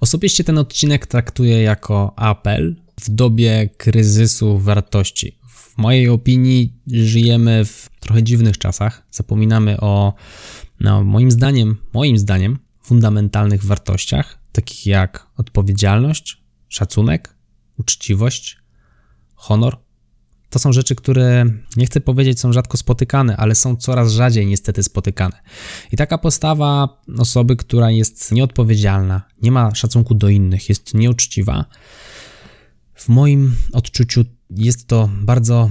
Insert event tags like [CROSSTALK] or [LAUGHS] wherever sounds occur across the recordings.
Osobiście ten odcinek traktuję jako apel w dobie kryzysu wartości. W mojej opinii żyjemy w trochę dziwnych czasach. Zapominamy o, no, moim zdaniem, moim zdaniem, fundamentalnych wartościach, takich jak odpowiedzialność, szacunek, uczciwość, honor. To są rzeczy, które nie chcę powiedzieć są rzadko spotykane, ale są coraz rzadziej niestety spotykane. I taka postawa osoby, która jest nieodpowiedzialna, nie ma szacunku do innych, jest nieuczciwa, w moim odczuciu jest to bardzo,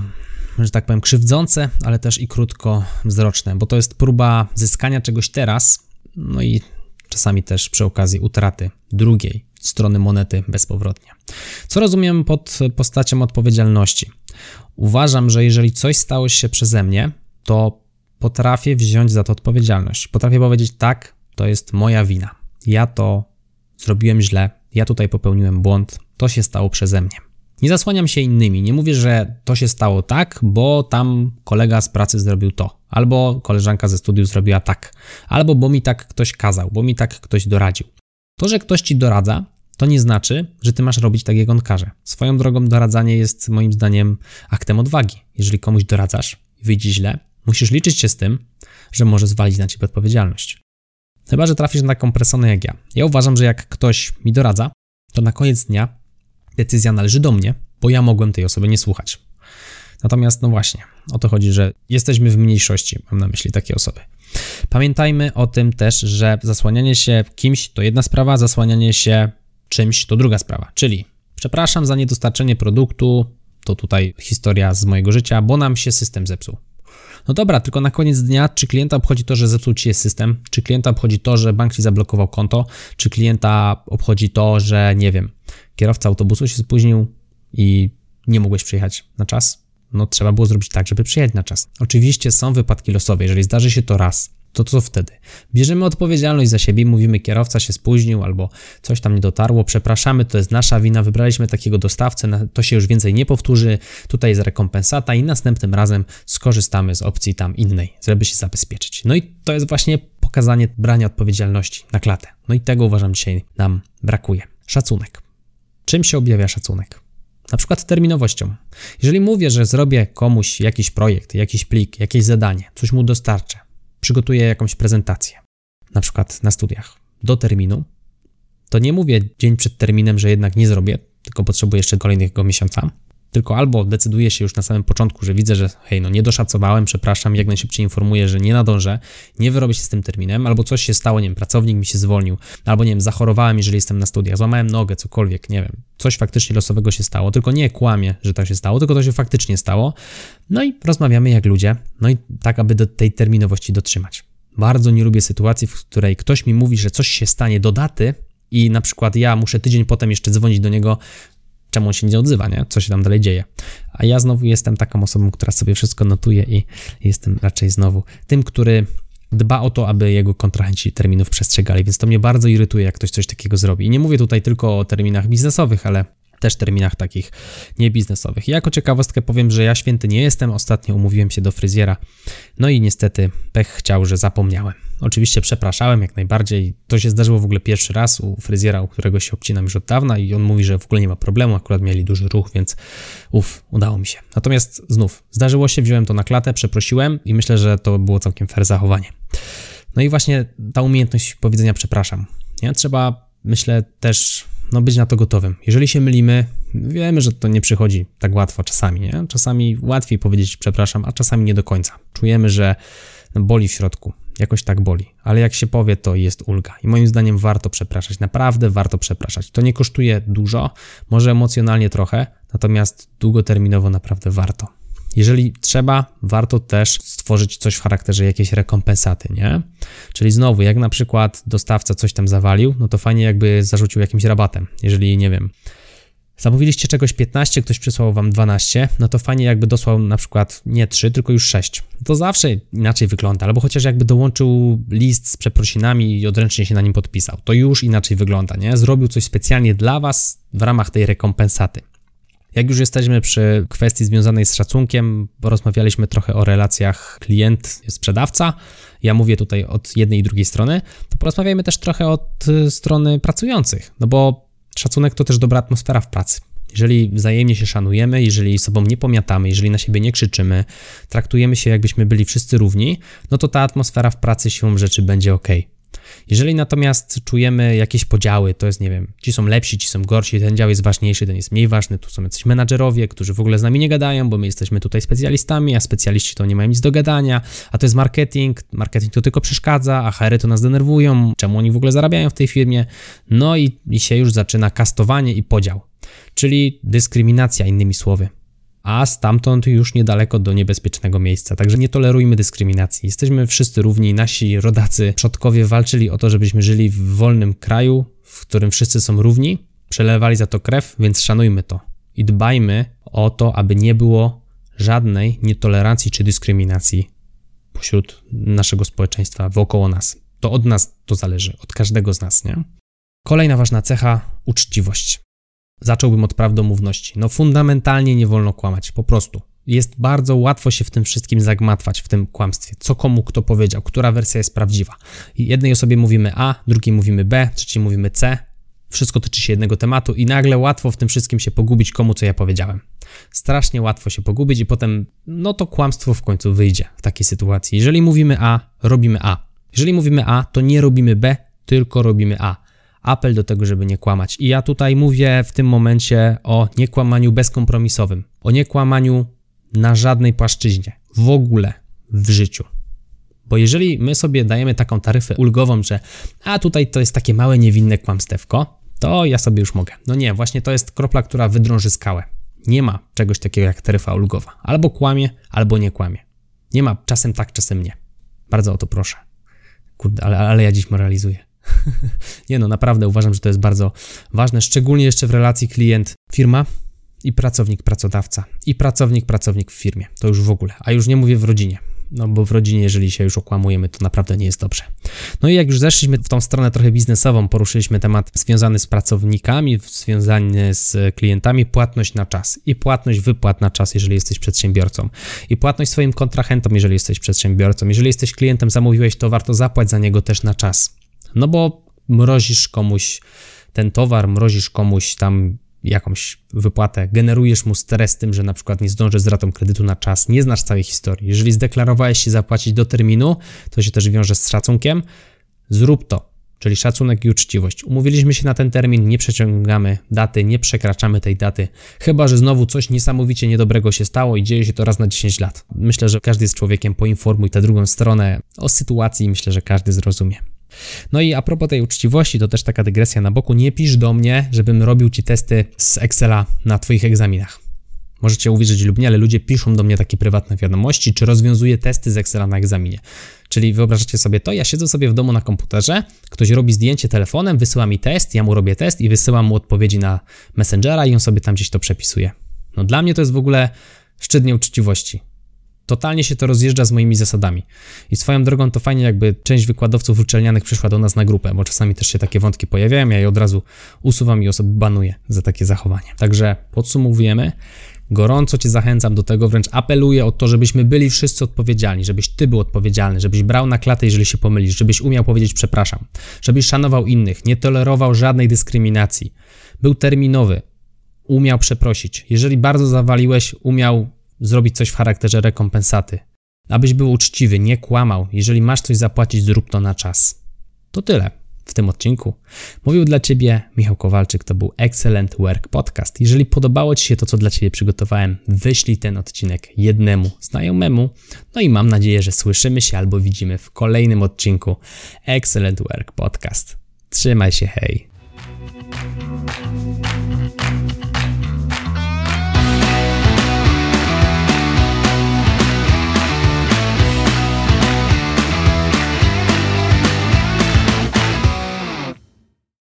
że tak powiem, krzywdzące, ale też i krótkowzroczne, bo to jest próba zyskania czegoś teraz, no i czasami też przy okazji utraty drugiej strony monety bezpowrotnie. Co rozumiem pod postacią odpowiedzialności? Uważam, że jeżeli coś stało się przeze mnie, to potrafię wziąć za to odpowiedzialność. Potrafię powiedzieć: tak, to jest moja wina. Ja to zrobiłem źle, ja tutaj popełniłem błąd, to się stało przeze mnie. Nie zasłaniam się innymi, nie mówię, że to się stało tak, bo tam kolega z pracy zrobił to, albo koleżanka ze studiów zrobiła tak, albo bo mi tak ktoś kazał, bo mi tak ktoś doradził. To, że ktoś ci doradza, to nie znaczy, że ty masz robić tak, jak on każe. Swoją drogą doradzanie jest moim zdaniem aktem odwagi. Jeżeli komuś doradzasz i wyjdzie źle, musisz liczyć się z tym, że może zwalić na ciebie odpowiedzialność. Chyba, że trafisz na taką personę jak ja. Ja uważam, że jak ktoś mi doradza, to na koniec dnia decyzja należy do mnie, bo ja mogłem tej osoby nie słuchać. Natomiast, no właśnie, o to chodzi, że jesteśmy w mniejszości, mam na myśli takie osoby. Pamiętajmy o tym też, że zasłanianie się kimś to jedna sprawa, zasłanianie się czymś to druga sprawa. Czyli przepraszam za niedostarczenie produktu, to tutaj historia z mojego życia, bo nam się system zepsuł. No dobra, tylko na koniec dnia, czy klienta obchodzi to, że zepsuł ci się system, czy klienta obchodzi to, że bank ci zablokował konto, czy klienta obchodzi to, że nie wiem, kierowca autobusu się spóźnił i nie mogłeś przyjechać na czas? No trzeba było zrobić tak, żeby przyjechać na czas. Oczywiście są wypadki losowe, jeżeli zdarzy się to raz, to co wtedy? Bierzemy odpowiedzialność za siebie mówimy, kierowca się spóźnił albo coś tam nie dotarło, przepraszamy, to jest nasza wina, wybraliśmy takiego dostawcę, to się już więcej nie powtórzy, tutaj jest rekompensata i następnym razem skorzystamy z opcji tam innej, żeby się zabezpieczyć. No i to jest właśnie pokazanie brania odpowiedzialności na klatę. No i tego uważam dzisiaj nam brakuje. Szacunek. Czym się objawia szacunek? Na przykład terminowością. Jeżeli mówię, że zrobię komuś jakiś projekt, jakiś plik, jakieś zadanie, coś mu dostarczę, przygotuję jakąś prezentację, na przykład na studiach, do terminu, to nie mówię dzień przed terminem, że jednak nie zrobię, tylko potrzebuję jeszcze kolejnego miesiąca, tylko albo decyduję się już na samym początku, że widzę, że hej, no nie doszacowałem, przepraszam, jak najszybciej informuję, że nie nadążę, nie wyrobię się z tym terminem, albo coś się stało, nie wiem, pracownik mi się zwolnił, albo nie wiem, zachorowałem, jeżeli jestem na studiach, złamałem nogę, cokolwiek, nie wiem, coś faktycznie losowego się stało, tylko nie kłamie, że tak się stało, tylko to się faktycznie stało. No i rozmawiamy jak ludzie, no i tak, aby do tej terminowości dotrzymać. Bardzo nie lubię sytuacji, w której ktoś mi mówi, że coś się stanie do daty, i na przykład ja muszę tydzień potem jeszcze dzwonić do niego, czemu on się nie odzywa, nie? Co się tam dalej dzieje. A ja znowu jestem taką osobą, która sobie wszystko notuje i jestem raczej znowu tym, który dba o to, aby jego kontrahenci terminów przestrzegali, więc to mnie bardzo irytuje, jak ktoś coś takiego zrobi. I nie mówię tutaj tylko o terminach biznesowych, ale też terminach takich niebiznesowych. I jako ciekawostkę powiem, że ja święty nie jestem. Ostatnio umówiłem się do fryzjera, no i niestety pech chciał, że zapomniałem. Oczywiście przepraszałem jak najbardziej. To się zdarzyło w ogóle pierwszy raz u fryzjera, u którego się obcinam już od dawna i on mówi, że w ogóle nie ma problemu, akurat mieli duży ruch, więc uff, udało mi się. Natomiast znów, zdarzyło się, wziąłem to na klatę, przeprosiłem i myślę, że to było całkiem fair zachowanie. No i właśnie ta umiejętność powiedzenia przepraszam. Nie? Trzeba, myślę, też no być na to gotowym. Jeżeli się mylimy, wiemy, że to nie przychodzi tak łatwo czasami, nie? Czasami łatwiej powiedzieć przepraszam, a czasami nie do końca. Czujemy, że boli w środku, jakoś tak boli, ale jak się powie, to jest ulga. I moim zdaniem warto przepraszać, naprawdę warto przepraszać. To nie kosztuje dużo, może emocjonalnie trochę, natomiast długoterminowo naprawdę warto. Jeżeli trzeba, warto też stworzyć coś w charakterze jakiejś rekompensaty, nie? Czyli znowu, jak na przykład dostawca coś tam zawalił, no to fajnie jakby zarzucił jakimś rabatem. Jeżeli, nie wiem, zamówiliście czegoś 15, ktoś przysłał wam 12, no to fajnie jakby dosłał na przykład nie 3, tylko już 6. To zawsze inaczej wygląda, albo chociaż jakby dołączył list z przeprosinami i odręcznie się na nim podpisał. To już inaczej wygląda, nie? Zrobił coś specjalnie dla was w ramach tej rekompensaty. Jak już jesteśmy przy kwestii związanej z szacunkiem, porozmawialiśmy trochę o relacjach klient-sprzedawca. Ja mówię tutaj od jednej i drugiej strony, to porozmawiajmy też trochę od y, strony pracujących, no bo szacunek to też dobra atmosfera w pracy. Jeżeli wzajemnie się szanujemy, jeżeli sobą nie pomiatamy, jeżeli na siebie nie krzyczymy, traktujemy się jakbyśmy byli wszyscy równi, no to ta atmosfera w pracy siłą rzeczy będzie ok. Jeżeli natomiast czujemy jakieś podziały, to jest, nie wiem, ci są lepsi, ci są gorsi, ten dział jest ważniejszy, ten jest mniej ważny, tu są jacyś menadżerowie, którzy w ogóle z nami nie gadają, bo my jesteśmy tutaj specjalistami, a specjaliści to nie mają nic do gadania, a to jest marketing, marketing to tylko przeszkadza, a HR to nas denerwują, czemu oni w ogóle zarabiają w tej firmie, no i, i się już zaczyna kastowanie i podział, czyli dyskryminacja innymi słowy a stamtąd już niedaleko do niebezpiecznego miejsca. Także nie tolerujmy dyskryminacji. Jesteśmy wszyscy równi, nasi rodacy, przodkowie walczyli o to, żebyśmy żyli w wolnym kraju, w którym wszyscy są równi, przelewali za to krew, więc szanujmy to i dbajmy o to, aby nie było żadnej nietolerancji czy dyskryminacji pośród naszego społeczeństwa, wokoło nas. To od nas to zależy, od każdego z nas, nie? Kolejna ważna cecha uczciwość. Zacząłbym od prawdomówności. No fundamentalnie nie wolno kłamać, po prostu. Jest bardzo łatwo się w tym wszystkim zagmatwać, w tym kłamstwie. Co komu kto powiedział, która wersja jest prawdziwa. I jednej osobie mówimy A, drugiej mówimy B, trzeciej mówimy C. Wszystko tyczy się jednego tematu i nagle łatwo w tym wszystkim się pogubić, komu co ja powiedziałem. Strasznie łatwo się pogubić i potem, no to kłamstwo w końcu wyjdzie w takiej sytuacji. Jeżeli mówimy A, robimy A. Jeżeli mówimy A, to nie robimy B, tylko robimy A apel do tego, żeby nie kłamać. I ja tutaj mówię w tym momencie o niekłamaniu bezkompromisowym, o niekłamaniu na żadnej płaszczyźnie, w ogóle w życiu. Bo jeżeli my sobie dajemy taką taryfę ulgową, że a tutaj to jest takie małe, niewinne kłamstewko, to ja sobie już mogę. No nie, właśnie to jest kropla, która wydrąży skałę. Nie ma czegoś takiego jak taryfa ulgowa. Albo kłamie, albo nie kłamie. Nie ma czasem tak, czasem nie. Bardzo o to proszę. Kurde, ale, ale ja dziś moralizuję. [LAUGHS] nie no, naprawdę uważam, że to jest bardzo ważne, szczególnie jeszcze w relacji klient-firma i pracownik-pracodawca i pracownik-pracownik w firmie. To już w ogóle, a już nie mówię w rodzinie. No bo w rodzinie, jeżeli się już okłamujemy, to naprawdę nie jest dobrze. No i jak już zeszliśmy w tą stronę trochę biznesową, poruszyliśmy temat związany z pracownikami, związany z klientami, płatność na czas i płatność wypłat na czas, jeżeli jesteś przedsiębiorcą i płatność swoim kontrahentom, jeżeli jesteś przedsiębiorcą. Jeżeli jesteś klientem, zamówiłeś to, warto zapłać za niego też na czas. No bo mrozisz komuś ten towar, mrozisz komuś tam jakąś wypłatę, generujesz mu stres tym, że na przykład nie zdąży z ratą kredytu na czas, nie znasz całej historii. Jeżeli zdeklarowałeś się zapłacić do terminu, to się też wiąże z szacunkiem. Zrób to, czyli szacunek i uczciwość. Umówiliśmy się na ten termin, nie przeciągamy daty, nie przekraczamy tej daty, chyba że znowu coś niesamowicie niedobrego się stało i dzieje się to raz na 10 lat. Myślę, że każdy z człowiekiem poinformuj tę drugą stronę o sytuacji i myślę, że każdy zrozumie. No i a propos tej uczciwości, to też taka dygresja na boku. Nie pisz do mnie, żebym robił ci testy z Excela na Twoich egzaminach. Możecie uwierzyć lub nie, ale ludzie piszą do mnie takie prywatne wiadomości, czy rozwiązuję testy z Excela na egzaminie. Czyli wyobrażacie sobie to, ja siedzę sobie w domu na komputerze, ktoś robi zdjęcie telefonem, wysyła mi test, ja mu robię test i wysyłam mu odpowiedzi na Messengera i on sobie tam gdzieś to przepisuje. No dla mnie to jest w ogóle szczyt nieuczciwości. Totalnie się to rozjeżdża z moimi zasadami. I swoją drogą to fajnie, jakby część wykładowców uczelnianych przyszła do nas na grupę, bo czasami też się takie wątki pojawiają, ja je od razu usuwam i osoby banuję za takie zachowanie. Także podsumowujemy. Gorąco Cię zachęcam do tego, wręcz apeluję o to, żebyśmy byli wszyscy odpowiedzialni, żebyś Ty był odpowiedzialny, żebyś brał na klatę, jeżeli się pomylisz, żebyś umiał powiedzieć przepraszam, żebyś szanował innych, nie tolerował żadnej dyskryminacji, był terminowy, umiał przeprosić. Jeżeli bardzo zawaliłeś, umiał zrobić coś w charakterze rekompensaty. Abyś był uczciwy, nie kłamał. Jeżeli masz coś zapłacić, zrób to na czas. To tyle w tym odcinku. Mówił dla Ciebie Michał Kowalczyk, to był Excellent Work Podcast. Jeżeli podobało Ci się to, co dla Ciebie przygotowałem, wyślij ten odcinek jednemu znajomemu. No i mam nadzieję, że słyszymy się albo widzimy w kolejnym odcinku Excellent Work Podcast. Trzymaj się, hej!